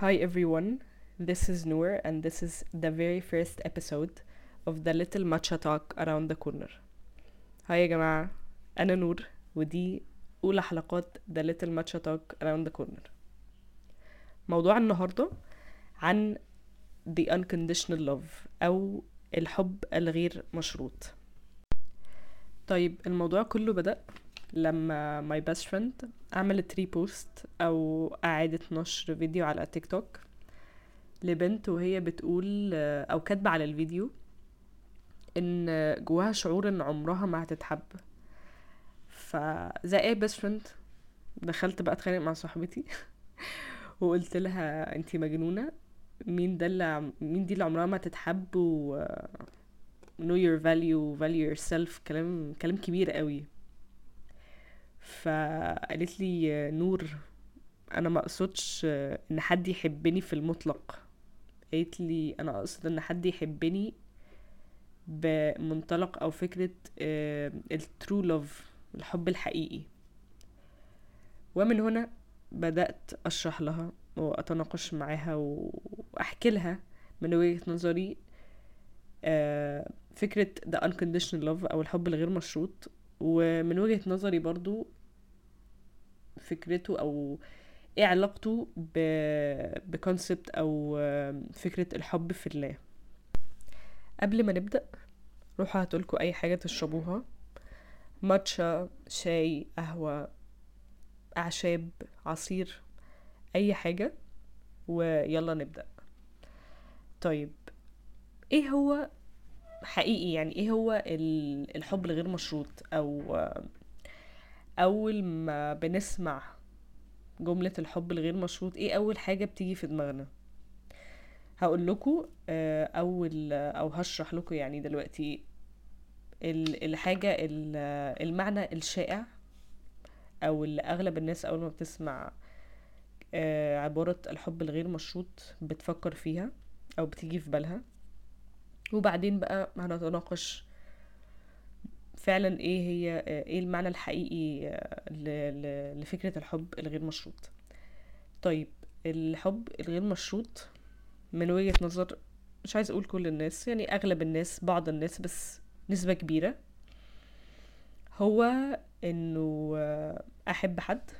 Hi everyone, this is Noor and this is the very first episode of the little matcha talk around the corner. هاي يا جماعة أنا نور ودي أولى حلقات the little matcha talk around the corner. موضوع النهاردة عن the unconditional love أو الحب الغير مشروط. طيب الموضوع كله بدأ لما my best friend عملت repost أو اعادة نشر فيديو على تيك توك لبنت وهي بتقول أو كاتبة على الفيديو إن جواها شعور إن عمرها ما هتتحب. فزي إيه best friend دخلت بقى اتخانق مع صاحبتي وقلت لها انتي مجنونة؟ مين ده اللي مين دي اللي عمرها ما تتحب و know your value value yourself. كلام كلام كبير قوي. فقالت لي نور أنا ما أقصدش إن حد يحبني في المطلق. قالت لي أنا أقصد إن حد يحبني بمنطلق أو فكرة الترو لوف الحب الحقيقي. ومن هنا بدأت أشرح لها وأتناقش معاها وأحكي لها من وجهة نظري فكرة the unconditional love أو الحب الغير مشروط ومن وجهة نظري برضو فكرته أو إيه علاقته ب بكونسبت أو فكرة الحب في الله. قبل ما نبدأ روحوا هاتولكوا أي حاجة تشربوها. ماتشا شاي قهوة أعشاب عصير أي حاجة ويلا نبدأ. طيب إيه هو حقيقي يعني إيه هو الحب الغير مشروط أو أول ما بنسمع جملة الحب الغير مشروط إيه أول حاجة بتيجي في دماغنا؟ هقول لكم أول أو هشرح لكم يعني دلوقتي الحاجة المعنى الشائع أو اللي أغلب الناس أول ما بتسمع عبارة الحب الغير مشروط بتفكر فيها أو بتيجي في بالها. وبعدين بقى هنتناقش فعلا إيه هي إيه المعنى الحقيقي لفكرة الحب الغير مشروط؟ طيب الحب الغير مشروط من وجهة نظر مش عايز أقول كل الناس يعني أغلب الناس بعض الناس بس نسبة كبيرة هو إنه أحب حد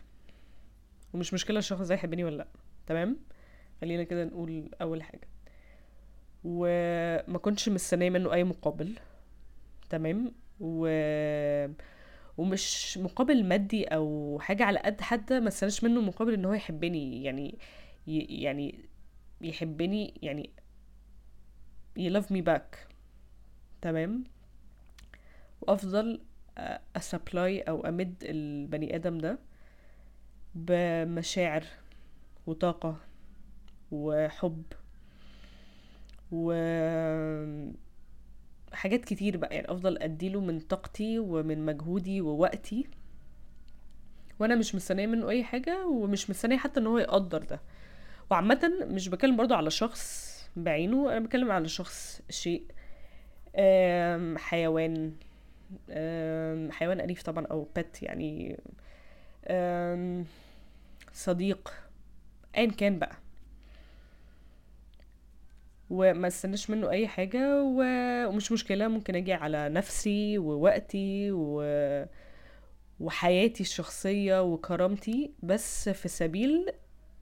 ومش مشكلة الشخص ده يحبني ولا لأ تمام؟ خلينا كده نقول أول حاجة. وما كنتش مستنية منه أي مقابل تمام؟ و ومش مقابل مادي أو حاجة على قد حتى ما استناش منه مقابل إن هو يحبني يعني. يعني يحبني يعني ي love me back تمام وأفضل أسبلاي أو أمد البني آدم ده بمشاعر وطاقة وحب و حاجات كتير بقى يعني أفضل أديله من طاقتي ومن مجهودي ووقتي. وأنا مش مستنية منه أي حاجة ومش مستنية حتى إن هو يقدر ده. وعامة مش بتكلم برضو على شخص بعينه أنا بتكلم على شخص شيء حيوان حيوان أليف طبعا أو بت يعني صديق ايا كان بقى. وما استناش منه أي حاجة و... ومش مشكلة ممكن أجي على نفسي ووقتي و... وحياتي الشخصية وكرامتي بس في سبيل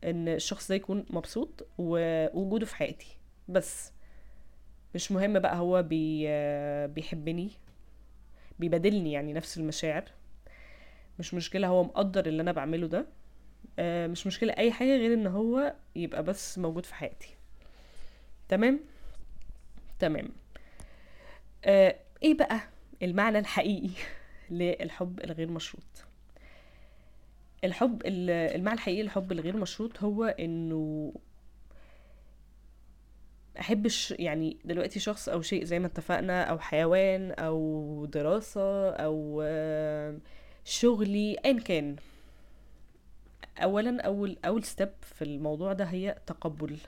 إن الشخص ده يكون مبسوط ووجوده في حياتي. بس مش مهم بقى هو بي... بيحبني بيبادلني يعني نفس المشاعر. مش مشكلة هو مقدر اللي أنا بعمله ده. مش مشكلة أي حاجة غير إن هو يبقى بس موجود في حياتي. تمام؟ تمام. آه إيه بقى المعنى الحقيقي للحب الغير مشروط؟ الحب المعنى الحقيقي للحب الغير مشروط هو إنه احبش يعني دلوقتي شخص أو شيء زي ما اتفقنا أو حيوان أو دراسة أو شغلي ايا كان. اولا أول أول ستيب في الموضوع ده هي تقبل.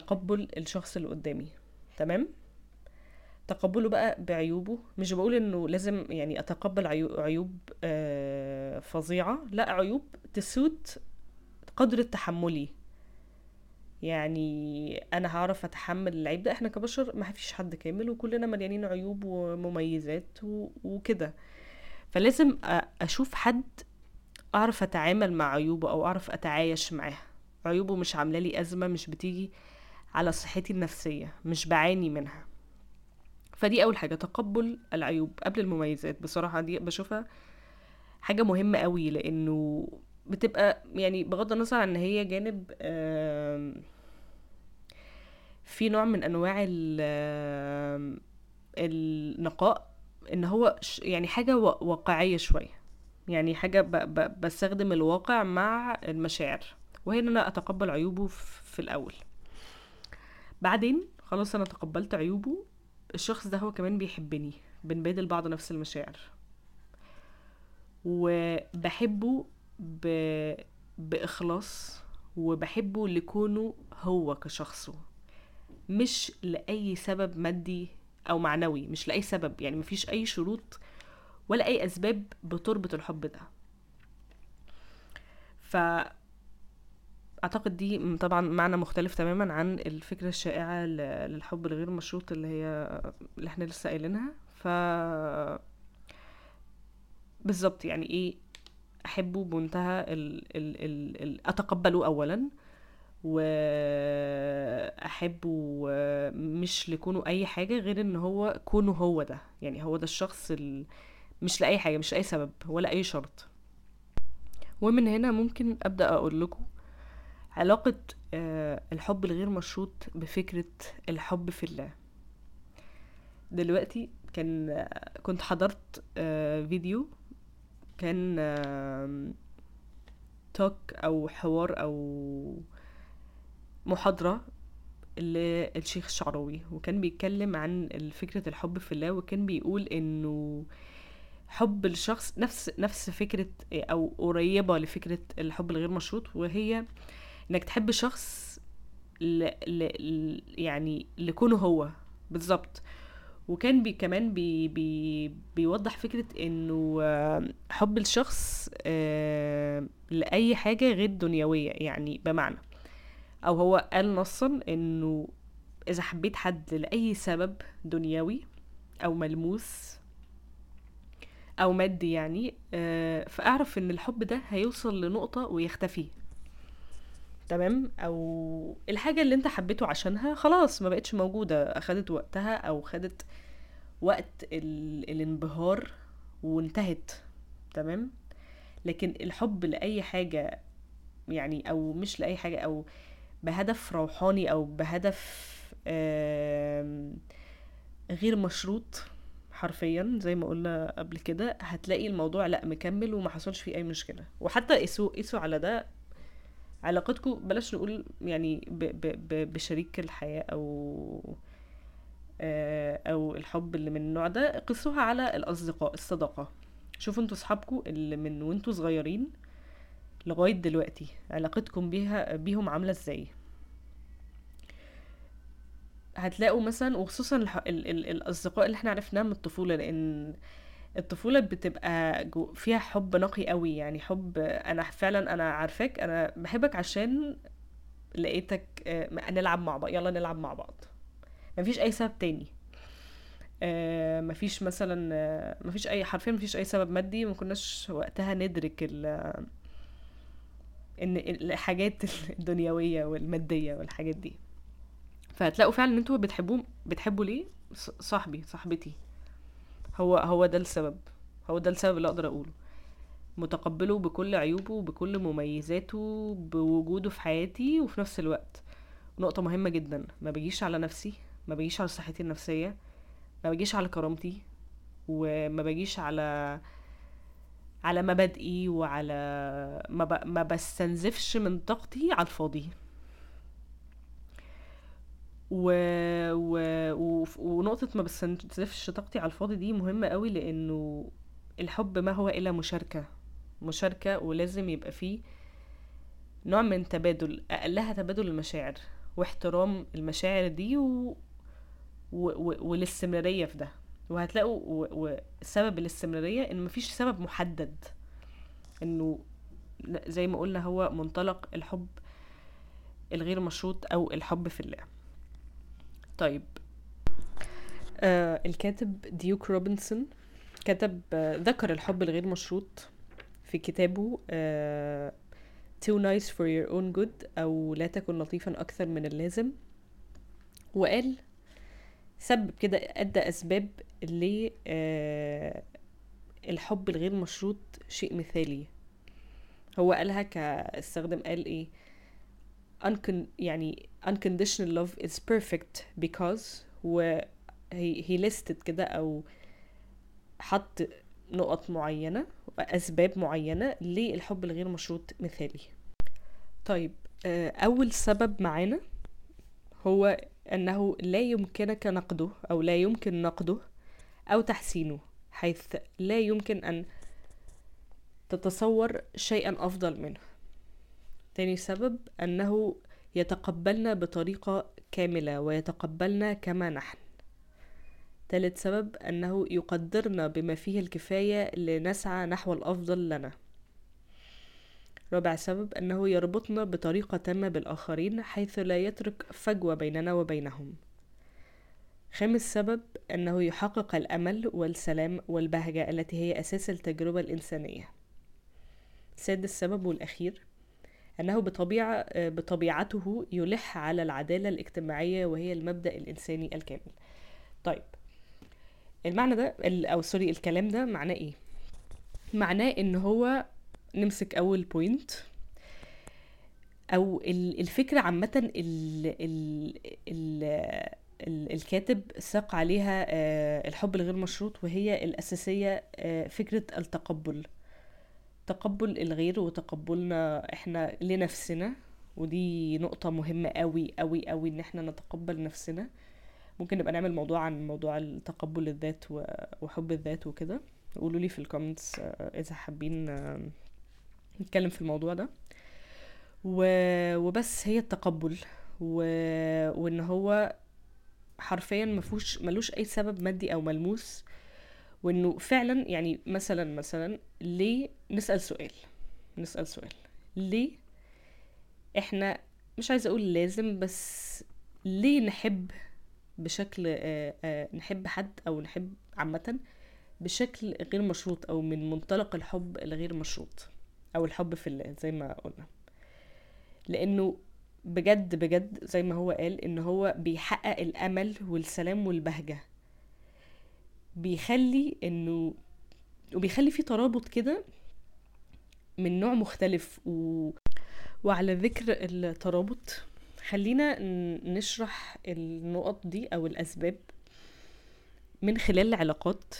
تقبل الشخص اللي قدامي. تمام؟ تقبله بقى بعيوبه. مش بقول إنه لازم يعني أتقبل عيو- عيوب آه، فظيعة. لا عيوب تسوت قدر تحملي يعني أنا هعرف أتحمل العيب ده. إحنا كبشر ما فيش حد كامل وكلنا مليانين عيوب ومميزات وكده. فلازم أشوف حد أعرف أتعامل مع عيوبه أو أعرف أتعايش معاها عيوبه مش عاملة لي أزمة مش بتيجي على صحتي النفسية مش بعاني منها. فدي أول حاجة تقبل العيوب قبل المميزات. بصراحة دي بشوفها حاجة مهمة قوي لأنه بتبقى يعني بغض النظر عن إن هي جانب في نوع من أنواع النقاء إن هو يعني حاجة وا- واقعية شوية. يعني حاجة بستخدم الواقع مع المشاعر وهي إن أنا أتقبل عيوبه في الأول. بعدين خلاص أنا تقبلت عيوبه الشخص ده هو كمان بيحبني بنبادل بعض نفس المشاعر. وبحبه ب... بإخلاص وبحبه لكونه هو كشخصه. مش لأي سبب مادي أو معنوي مش لأي سبب يعني مفيش أي شروط ولا أي أسباب بتربط الحب ده. ف أعتقد دي طبعا معنى مختلف تماما عن الفكرة الشائعة ل- للحب الغير مشروط اللي هي اللي إحنا لسه قايلينها. ف بالظبط يعني إيه احبه بمنتهى ال ال ال أتقبله اولا واحبه مش لكونه أي حاجة غير إن هو كونه هو ده. يعني هو ده الشخص ال... مش لأي حاجة مش لأي سبب ولا أي شرط. ومن هنا ممكن أبدأ أقول لكم علاقة آه، الحب الغير مشروط بفكرة الحب في الله. دلوقتي كان كنت حضرت آه، فيديو كان توك أو حوار أو محاضرة للشيخ الشعراوي وكان بيتكلم عن فكرة الحب في الله وكان بيقول إنه حب الشخص نفس نفس فكرة أو قريبة لفكرة الحب الغير مشروط وهي إنك تحب شخص ل... ل... ل- يعني لكونه هو. بالظبط وكان بي كمان بي بي بيوضح فكرة إنه آه، حب الشخص آه، لأي حاجة غير دنيوية يعني بمعنى. أو هو قال نصا إنه إذا حبيت حد لأي سبب دنيوي أو ملموس أو مادي يعني آه، فأعرف إن الحب ده هيوصل لنقطة ويختفي. تمام؟ أو الحاجة اللي أنت حبيته عشانها خلاص ما بقتش موجودة. أخدت وقتها أو خدت وقت ال... الانبهار وانتهت تمام؟ لكن الحب لأي حاجة يعني أو مش لأي حاجة أو بهدف روحاني أو بهدف غير مشروط حرفيا زي ما قلنا قبل كده هتلاقي الموضوع لأ مكمل وما حصلش فيه أي مشكلة. وحتى قيسوا قيسوا على ده علاقتكم بلاش نقول يعني ب ب ب بشريك الحياة أو آه، أو الحب اللي من النوع ده قيسوها على الأصدقاء الصداقة. شوفوا أنتوا صحابكم اللي من وانتوا صغيرين لغاية دلوقتي علاقتكم بيها بيهم عاملة إزاي. هتلاقوا مثلا وخصوصا الح... ال... ال... الأصدقاء اللي إحنا عرفناها من الطفولة لأن الطفولة بتبقى جو... فيها حب نقي قوي يعني حب أنا فعلا أنا عارفاك أنا بحبك عشان لقيتك آه، نلعب مع بعض يلا نلعب مع بعض. مفيش أي سبب تاني. آه، مفيش مثلا آه، مفيش أي حرفيا مفيش أي سبب مادي ما كناش وقتها ندرك ال إن الحاجات الدنيوية والمادية والحاجات دي. فهتلاقوا فعلا إن أنتوا بتحبوه بتحبوا ليه؟ صاحبي صاحبتي. هو هو ده السبب. هو ده السبب اللي أقدر أقوله. متقبله بكل عيوبه وبكل مميزاته بوجوده في حياتي وفي نفس الوقت. نقطة مهمة جدا. ما بجيش على نفسي ما بجيش على صحتي النفسية ما بجيش على كرامتي وما بجيش على على مبادئي وعلى ما, ب... ما بستنزفش من طاقتي على الفاضي. و... و... و... ونقطة ما بستنزفش طاقتي على الفاضي دي مهمة قوي لأنه الحب ما هو إلا مشاركة. مشاركة ولازم يبقى فيه نوع من تبادل أقلها تبادل المشاعر واحترام المشاعر دي و... و... و... والاستمرارية في ده. وهتلاقوا و... وسبب الاستمرارية إن مفيش سبب محدد. إنه زي ما قلنا هو منطلق الحب الغير مشروط أو الحب في الله. طيب. آه الكاتب ديوك روبنسون كتب آه ذكر الحب الغير مشروط في كتابه آه too nice for your own good أو لا تكن لطيفا أكثر من اللازم. وقال سبب كده أدى أسباب ل آه الحب الغير مشروط شيء مثالي. هو قالها كاستخدم قال إيه؟ يعني unconditional love is perfect because و he, listed كده أو حط نقط معينة وأسباب معينة للحب الغير مشروط مثالي. طيب أول سبب معانا هو أنه لا يمكنك نقده أو لا يمكن نقده أو تحسينه حيث لا يمكن أن تتصور شيئا أفضل منه. تاني سبب أنه يتقبلنا بطريقة كاملة ويتقبلنا كما نحن. ثالث سبب أنه يقدرنا بما فيه الكفاية لنسعى نحو الأفضل لنا. رابع سبب أنه يربطنا بطريقة تامة بالآخرين حيث لا يترك فجوة بيننا وبينهم. خامس سبب أنه يحقق الأمل والسلام والبهجة التي هي أساس التجربة الإنسانية. سادس سبب والأخير أنه بطبيعة بطبيعته يلح على العدالة الاجتماعية وهي المبدأ الإنساني الكامل. طيب المعنى ده أو سوري الكلام ده معناه إيه؟ معناه إن هو نمسك أول بوينت أو الفكرة عامة ال ال ال ال الكاتب ساق عليها الحب الغير مشروط وهي الأساسية فكرة التقبل. تقبل الغير وتقبلنا إحنا لنفسنا ودي نقطة مهمة قوي قوي قوي إن إحنا نتقبل نفسنا. ممكن نبقى نعمل موضوع عن موضوع التقبل الذات وحب الذات وكده. قولوا لي في الكومنتس إذا حابين نتكلم في الموضوع ده. وبس هي التقبل. و... وإن هو حرفيا مفوش ملوش أي سبب مادي أو ملموس. وإنه فعلا يعني مثلا مثلا ليه نسأل سؤال؟ نسأل سؤال. ليه إحنا مش عايزة أقول لازم بس ليه نحب بشكل آآ آآ نحب حد أو نحب عامة بشكل غير مشروط أو من منطلق الحب الغير مشروط أو الحب في الله زي ما قلنا؟ لأنه بجد بجد زي ما هو قال إن هو بيحقق الأمل والسلام والبهجة بيخلي إنه وبيخلي في ترابط كده من نوع مختلف. و... وعلى ذكر الترابط خلينا نشرح النقط دي أو الأسباب من خلال العلاقات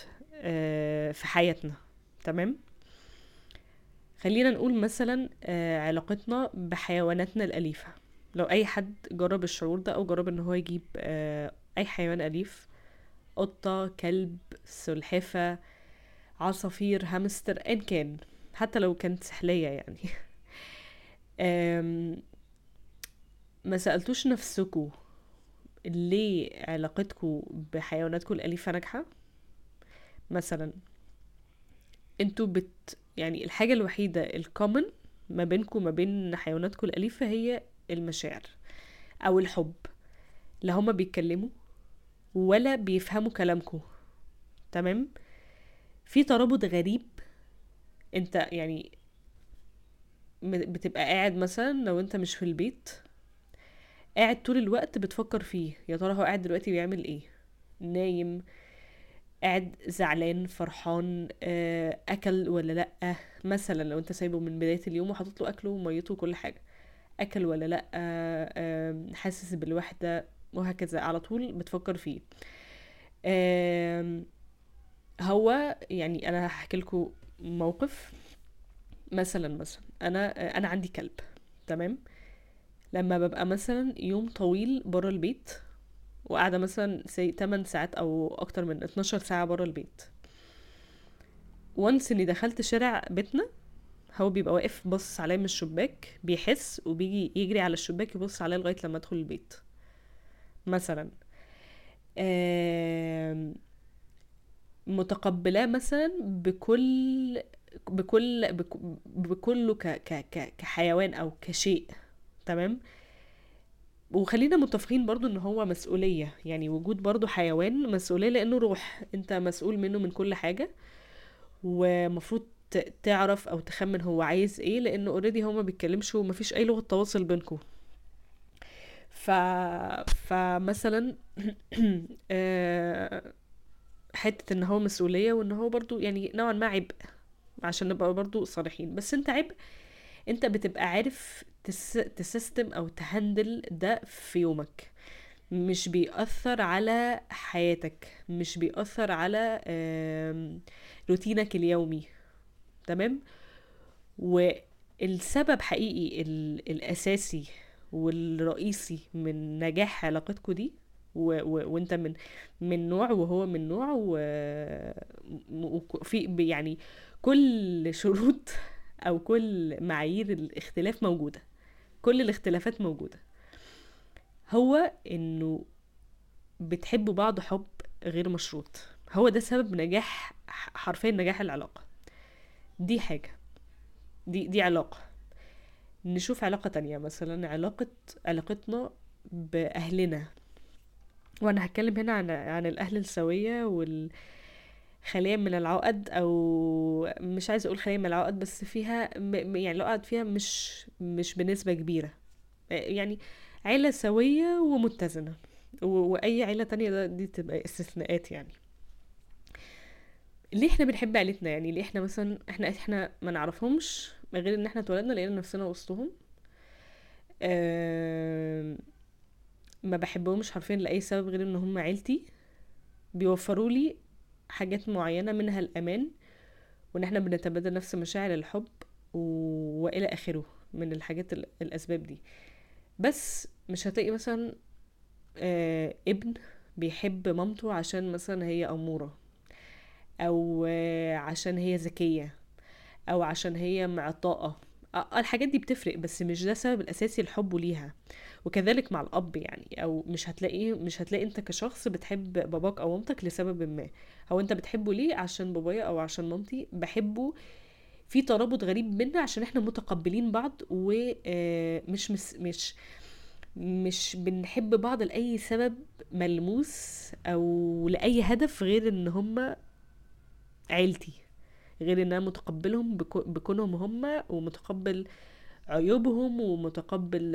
في حياتنا. تمام؟ خلينا نقول مثلا علاقتنا بحيواناتنا الأليفة. لو أي حد جرب الشعور ده أو جرب إن هو يجيب أي حيوان أليف قطة كلب سلحفة عصافير هامستر أيا كان حتى لو كانت سحلية يعني. ما سألتوش نفسكوا ليه علاقتكوا بحيواناتكوا الأليفة ناجحة؟ مثلا أنتوا بت يعني الحاجة الوحيدة الكومن ما بينكم ما بين حيواناتكم الأليفة هي المشاعر أو الحب. لا هما بيتكلموا ولا بيفهموا كلامكم. تمام؟ في ترابط غريب. انت يعني بتبقى قاعد مثلا لو انت مش في البيت قاعد طول الوقت بتفكر فيه يا ترى هو قاعد دلوقتي بيعمل إيه؟ نايم قاعد زعلان فرحان أكل ولا لأ؟ مثلا لو انت سايبه من بداية اليوم وحاطط له اكله وميته وكل حاجة أكل ولا لأ؟ حاسس بالوحدة وهكذا على طول بتفكر فيه. هو يعني أنا هحكي لكم موقف. مثلا مثلا أنا أنا عندي كلب تمام؟ لما ببقى مثلا يوم طويل بره البيت وقاعدة مثلا سي 8 ساعات أو أكتر من 12 ساعة برا البيت. وانس إني دخلت شارع بيتنا هو بيبقى واقف باصص عليا من الشباك بيحس وبيجي يجري على الشباك يبص عليا لغاية لما أدخل البيت. مثلا. متقبلاه مثلا بكل بكل بكله ك ك ك كحيوان أو كشيء تمام؟ وخلينا متفقين برضو إن هو مسؤولية يعني وجود برضو حيوان مسؤولية لأنه روح أنت مسؤول منه من كل حاجة ومفروض تعرف أو تخمن هو عايز إيه لأنه اوريدي هو ما بيتكلمش ومفيش أي لغة تواصل بينكم ف فمثلا آه، حتة إن هو مسؤولية وإن هو برضو يعني نوعا ما عبء عشان نبقى برضو صريحين. بس أنت عبء أنت بتبقى عارف تس... ت system أو ت handle ده في يومك. مش بيأثر على حياتك مش بيأثر على روتينك اليومي. تمام؟ والسبب حقيقي ال... الأساسي والرئيسي من نجاح علاقتكم دي و... و... وانت من من نوع وهو من نوع. وفي يعني كل شروط أو كل معايير الاختلاف موجودة كل الاختلافات موجودة. هو إنه بتحبوا بعض حب غير مشروط. هو ده سبب نجاح حرفيا نجاح العلاقة. دي حاجة. دي دي علاقة. نشوف علاقة تانية. مثلا علاقة علاقتنا بأهلنا. وأنا هتكلم هنا عن عن الأهل السوية والخالية من العقد أو مش عايزة أقول خالية من العقد بس فيها م- يعني العقد فيها مش مش بنسبة كبيرة. يعني عيلة سوية ومتزنة. و- وأي عيلة تانية دي تبقى استثناءات يعني. ليه إحنا بنحب عيلتنا؟ يعني ليه إحنا مثلا إحنا إحنا ما نعرفهمش غير إن إحنا اتولدنا لقينا نفسنا وسطهم. ما بحبهمش حرفيا لأي سبب غير إن هم عيلتي. بيوفروا لي حاجات معينة منها الأمان وإن إحنا بنتبادل نفس مشاعر الحب و... وإلى آخره من الحاجات ال... الأسباب دي. بس مش هتلاقي مثلا آه ابن بيحب مامته عشان مثلا هي أمورة أو آه عشان هي ذكية. أو عشان هي معطاءة. آه، الحاجات دي بتفرق بس مش ده السبب الأساسي لحبه ليها. وكذلك مع الأب يعني أو مش هتلاقيه مش هتلاقي أنت كشخص بتحب باباك أو مامتك لسبب ما. هو أنت بتحبه ليه؟ عشان بابايا أو عشان مامتي. بحبه في ترابط غريب بينا عشان إحنا متقبلين بعض ومش مش مش مش بنحب بعض لأي سبب ملموس أو لأي هدف غير إن هما عيلتي. غير إن أنا متقبلهم بكو- بكونهم هما ومتقبل عيوبهم ومتقبل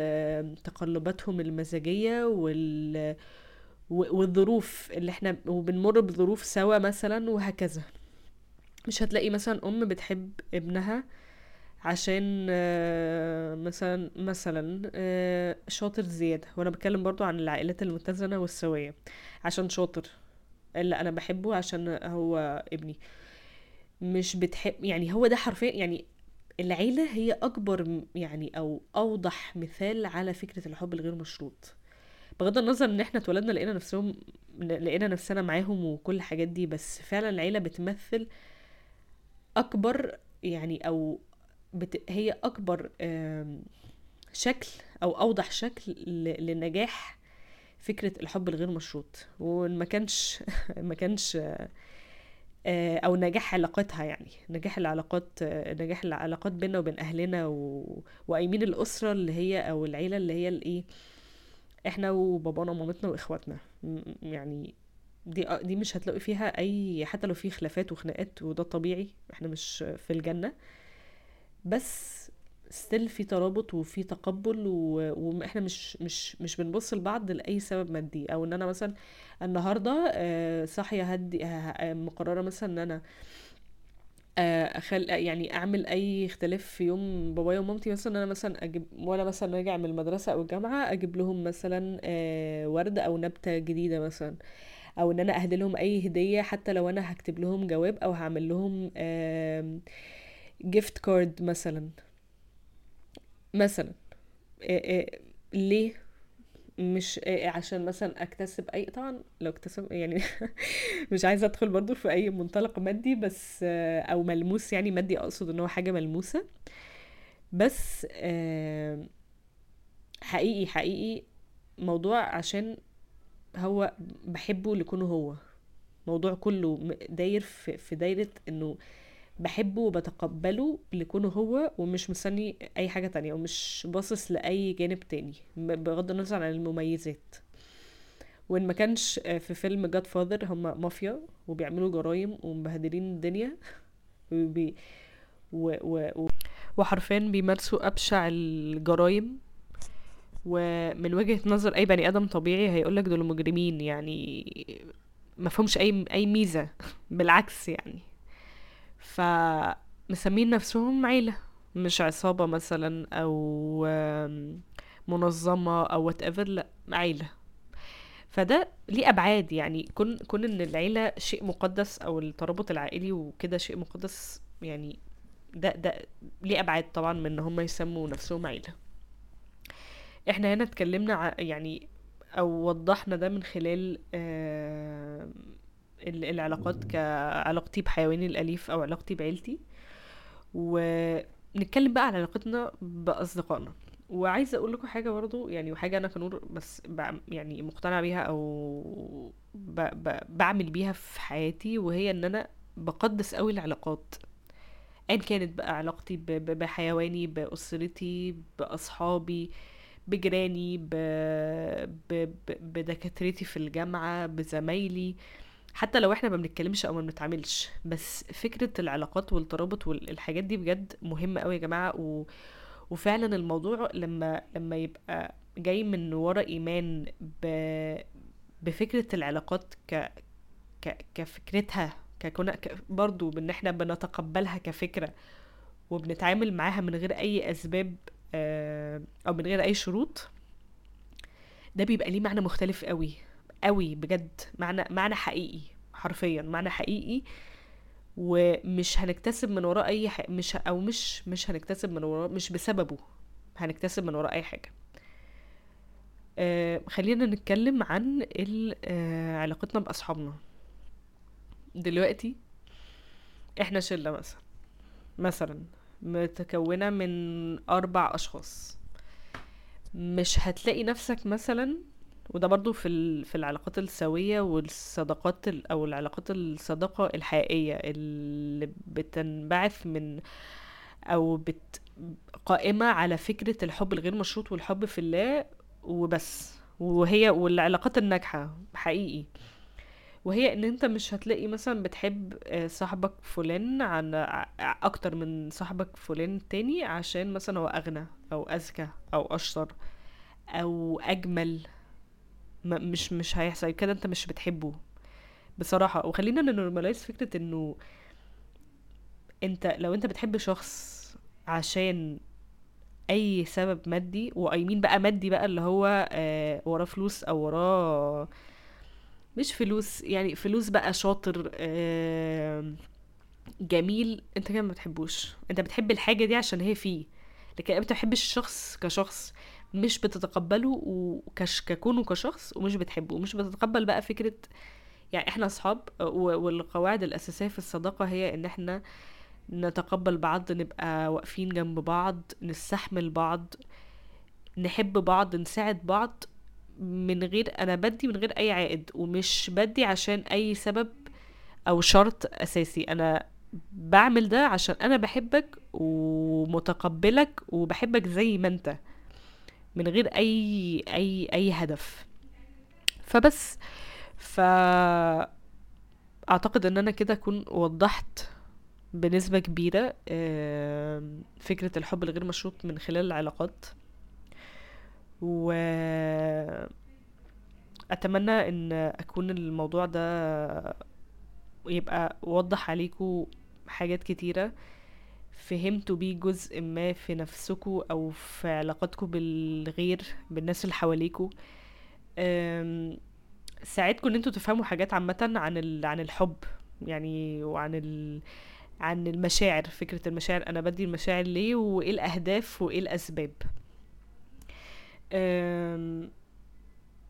تقلباتهم المزاجية وال والظروف اللي إحنا وبنمر بظروف سوا مثلا وهكذا. مش هتلاقي مثلا أم بتحب ابنها عشان مثلا مثلا آه، شاطر زيادة. وأنا بتكلم برضو عن العائلات المتزنة والسوية عشان شاطر. لا أنا بحبه عشان هو ابني. مش بتحب يعني هو ده حرفيا يعني العيلة هي أكبر يعني أو أوضح مثال على فكرة الحب الغير مشروط. بغض النظر إن إحنا اتولدنا لقينا نفسهم لقينا نفسنا معاهم وكل الحاجات دي بس فعلا العيلة بتمثل أكبر يعني أو بت... هي أكبر شكل أو أوضح شكل ل... لنجاح فكرة الحب الغير مشروط. وإن ما كانش ما كانش أو نجاح علاقاتها يعني نجاح العلاقات آه، نجاح العلاقات بيننا وبين أهلنا و... وقايمين الأسرة اللي هي أو العيلة اللي هي الإيه إحنا وبابانا ومامتنا وإخواتنا يعني دي دي مش هتلاقي فيها أي حتى لو في خلافات وخناقات وده طبيعي إحنا مش في الجنة بس ستيل في ترابط وفي تقبل. وإحنا مش مش مش بنبص لبعض لأي سبب مادي أو إن أنا مثلا النهارده آه، صاحية هدي ه- ه- مقررة مثلا إن أنا آه، أخل يعني أعمل أي اختلاف في يوم بابايا ومامتي مثلا أنا مثلا أجيب وأنا مثلا راجع من المدرسة أو الجامعة أجيب لهم مثلا آه، ورد أو نبتة جديدة مثلا أو إن أنا أهدي لهم أي هدية حتى لو أنا هكتب لهم جواب أو هعمل لهم gift card مثلا. مثلا آه، آه، ليه؟ مش عشان مثلا أكتسب اي طبعا لو اكتسب يعني مش عايزة أدخل برضو في أي منطلق مادي بس أو ملموس يعني مادي أقصد إن هو حاجة ملموسة. بس حقيقي حقيقي موضوع عشان هو بحبه لكونه هو. موضوع كله داير في دايرة إنه بحبه وبتقبله لكونه هو ومش مستني أي حاجة تانية ومش باصص لأي جانب تاني بغض النظر عن المميزات. وإن ما كانش آه، في فيلم جاد فاذر هم مافيا وبيعملوا جرايم ومبهدلين الدنيا. وبي و و و وحرفيا بيمارسوا أبشع الجرايم. ومن وجهة نظر أي بني آدم طبيعي هيقولك دول مجرمين يعني ما فهمش أي أي ميزة. بالعكس يعني. فمسمين نفسهم عيلة مش عصابة مثلا آم، منظمة أو whatever لأ عيلة. فده ليه أبعاد يعني. كون كون إن العيلة شيء مقدس أو الترابط العائلي وكده شيء مقدس يعني ده ده ليه أبعاد طبعا من إن هم يسموا نفسهم عيلة. إحنا هنا اتكلمنا يعني أو وضحنا ده من خلال ال- العلاقات كعلاقتي بحيواني الأليف أو علاقتي بعيلتي. ونتكلم بقى عن علاقتنا بأصدقائنا. وعايزة أقول لكم حاجة برضو يعني وحاجة أنا كنور بس يعني مقتنعة بيها ب بعمل بيها في حياتي وهي إن أنا بقدس قوي العلاقات. ايا كانت بقى علاقتي بحيواني بأسرتي بأصحابي بجيراني. بدكاترتي في الجامعة بزمايلي. حتى لو إحنا ما بنتكلمش أو ما بنتعاملش بس فكرة العلاقات والترابط والحاجات دي بجد مهمة قوي يا جماعة. و... وفعلا الموضوع لما لما يبقى جاي من ورا إيمان ب... بفكرة العلاقات ك... ك... كفكرتها ككنا ك... برضو بإن إحنا بنتقبلها كفكرة وبنتعامل معاها من غير أي أسباب آه، أو من غير أي شروط ده بيبقى ليه معنى مختلف قوي. قوي بجد معنى معنى حقيقي حرفيا معنى حقيقي. ومش هنكتسب من وراه أي ح... مش أو مش مش هنكتسب من وراه مش بسببه هنكتسب من وراه أي حاجة. آه خلينا نتكلم عن آه علاقتنا بأصحابنا. دلوقتي إحنا شلة مثلا مثلا متكونة من أربع أشخاص. مش هتلاقي نفسك مثلا وده برضو في ال- في العلاقات السوية والصداقات ال- أو العلاقات الصداقة الحقيقية اللي بتنبعث من أو بت قائمة على فكرة الحب الغير مشروط والحب في الله وبس. وهي والعلاقات الناجحة حقيقي. وهي إن أنت مش هتلاقي مثلا بتحب آه، صاحبك فلان عن أكتر من صاحبك فلان تاني عشان مثلا هو أغنى أو أذكى أو أشطر أو أجمل. مش مش هيحصل كده أنت مش بتحبه. بصراحة وخلينا نورماليز فكرة إنه أنت لو أنت بتحب شخص عشان أي سبب مادي وايمين بقى مادي بقى اللي هو آه وراه فلوس أو وراه مش فلوس يعني فلوس بقى شاطر آه جميل أنت كده ما بتحبوش. أنت بتحب الحاجة دي عشان هي فيه لكن أنت بتحبش الشخص كشخص. مش بتتقبله وكش ككونه كشخص ومش بتحبه. ومش بتتقبل بقى فكرة يعني إحنا أصحاب و- والقواعد الأساسية في الصداقة هي إن إحنا نتقبل بعض نبقى واقفين جنب بعض نستحمل بعض نحب بعض نساعد بعض من غير أنا بدي من غير أي عائد ومش بدي عشان أي سبب أو شرط أساسي. أنا بعمل ده عشان أنا بحبك ومتقبلك وبحبك زي ما أنت. من غير أي أي أي هدف. فبس. ف أعتقد إن أنا كده أكون وضحت بنسبة كبيرة آم، فكرة الحب الغير مشروط من خلال العلاقات. و اتمنى إن أكون الموضوع ده يبقى وضح عليكم حاجات كتيرة. فهمتوا بيه جزء ما في نفسكوا أو في علاقاتكم بالغير بالناس اللي حواليكوا. أم، ساعدكم إن أنتوا تفهموا حاجات عامة عن ال... عن الحب يعني وعن ال... عن المشاعر فكرة المشاعر أنا بدي المشاعر ليه وإيه الأهداف وإيه الأسباب.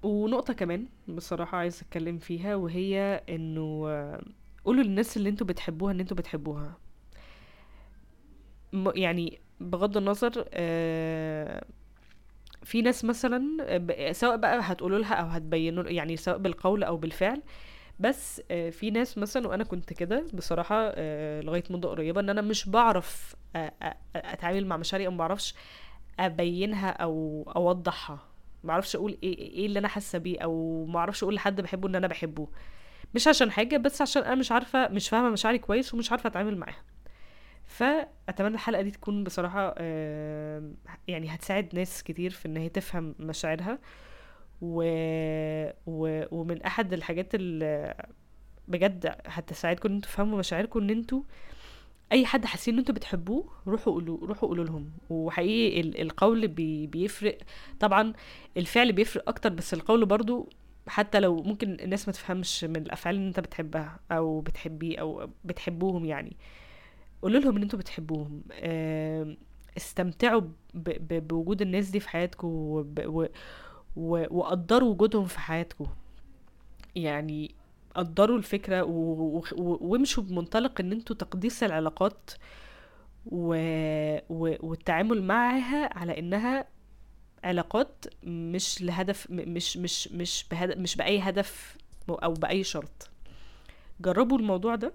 ونقطة كمان بصراحة عايزة أتكلم فيها وهي إنه قولوا للناس اللي أنتوا بتحبوها إن أنتوا بتحبوها. يعني بغض النظر آه، في ناس مثلا سواء بقى هتقولوا لها أو هتبينوا يعني سواء بالقول أو بالفعل بس آه، في ناس مثلا وأنا كنت كده بصراحة آه، لغاية مده قريبة إن أنا مش بعرف أتعامل مع مشاعري أو بعرفش أبينها أو أوضحها ما بعرفش أقول إيه إيه اللي أنا حاسة بيه أو ما بعرفش أقول لحد بحبه إن أنا بحبه. مش عشان حاجة بس عشان أنا مش عارفة مش فاهمة مشاعري كويس ومش عارفة أتعامل معاها. فأتمنى الحلقة دي تكون بصراحة آه، يعني هتساعد ناس كتير في إن هي تفهم مشاعرها. و... و... ومن أحد الحاجات اللي بجد هتساعدكم إن أنتوا تفهموا مشاعركم إن أنتوا أي حد حاسين إن أنتوا بتحبوه روحوا قولوا روحوا قولوا لهم. وحقيقي ال- القول بي... بيفرق. طبعا الفعل بيفرق أكتر بس القول برضو حتى لو ممكن الناس ما تفهمش من الأفعال اللي انت بتحبها أو بتحبيه أو بتحبوهم يعني. قولوا لهم إن أنتوا بتحبوهم استمتعوا. بوجود الناس دي في حياتكم. وقدروا وجودهم في حياتكم يعني قدروا. و... وامشوا بمنطلق إن أنتوا تقديس العلاقات و... و... والتعامل معها على إنها علاقات مش لهدف مش مش مش بهدف مش بأي هدف أو بأي شرط جربوا الموضوع ده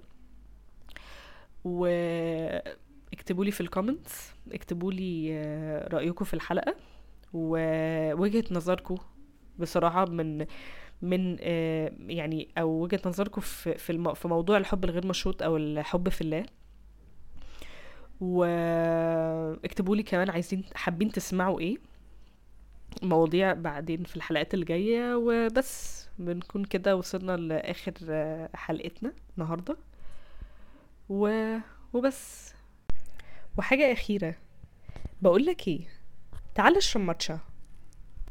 واكتبوا لي في الكومنتس اكتبوا لي آه، رأيكم في الحلقة ووجهة نظركم بصراحة من من آه، يعني أو وجهة نظركم في في في موضوع الحب الغير مشروط أو الحب في الله. واكتبوا لي كمان عايزين حابين تسمعوا إيه مواضيع بعدين في الحلقات الجاية وبس بنكون كده وصلنا لآخر آه، حلقتنا النهاردة. و... وبس. وحاجة أخيرة. بقولك إيه؟ تعال أشرب ماتشا.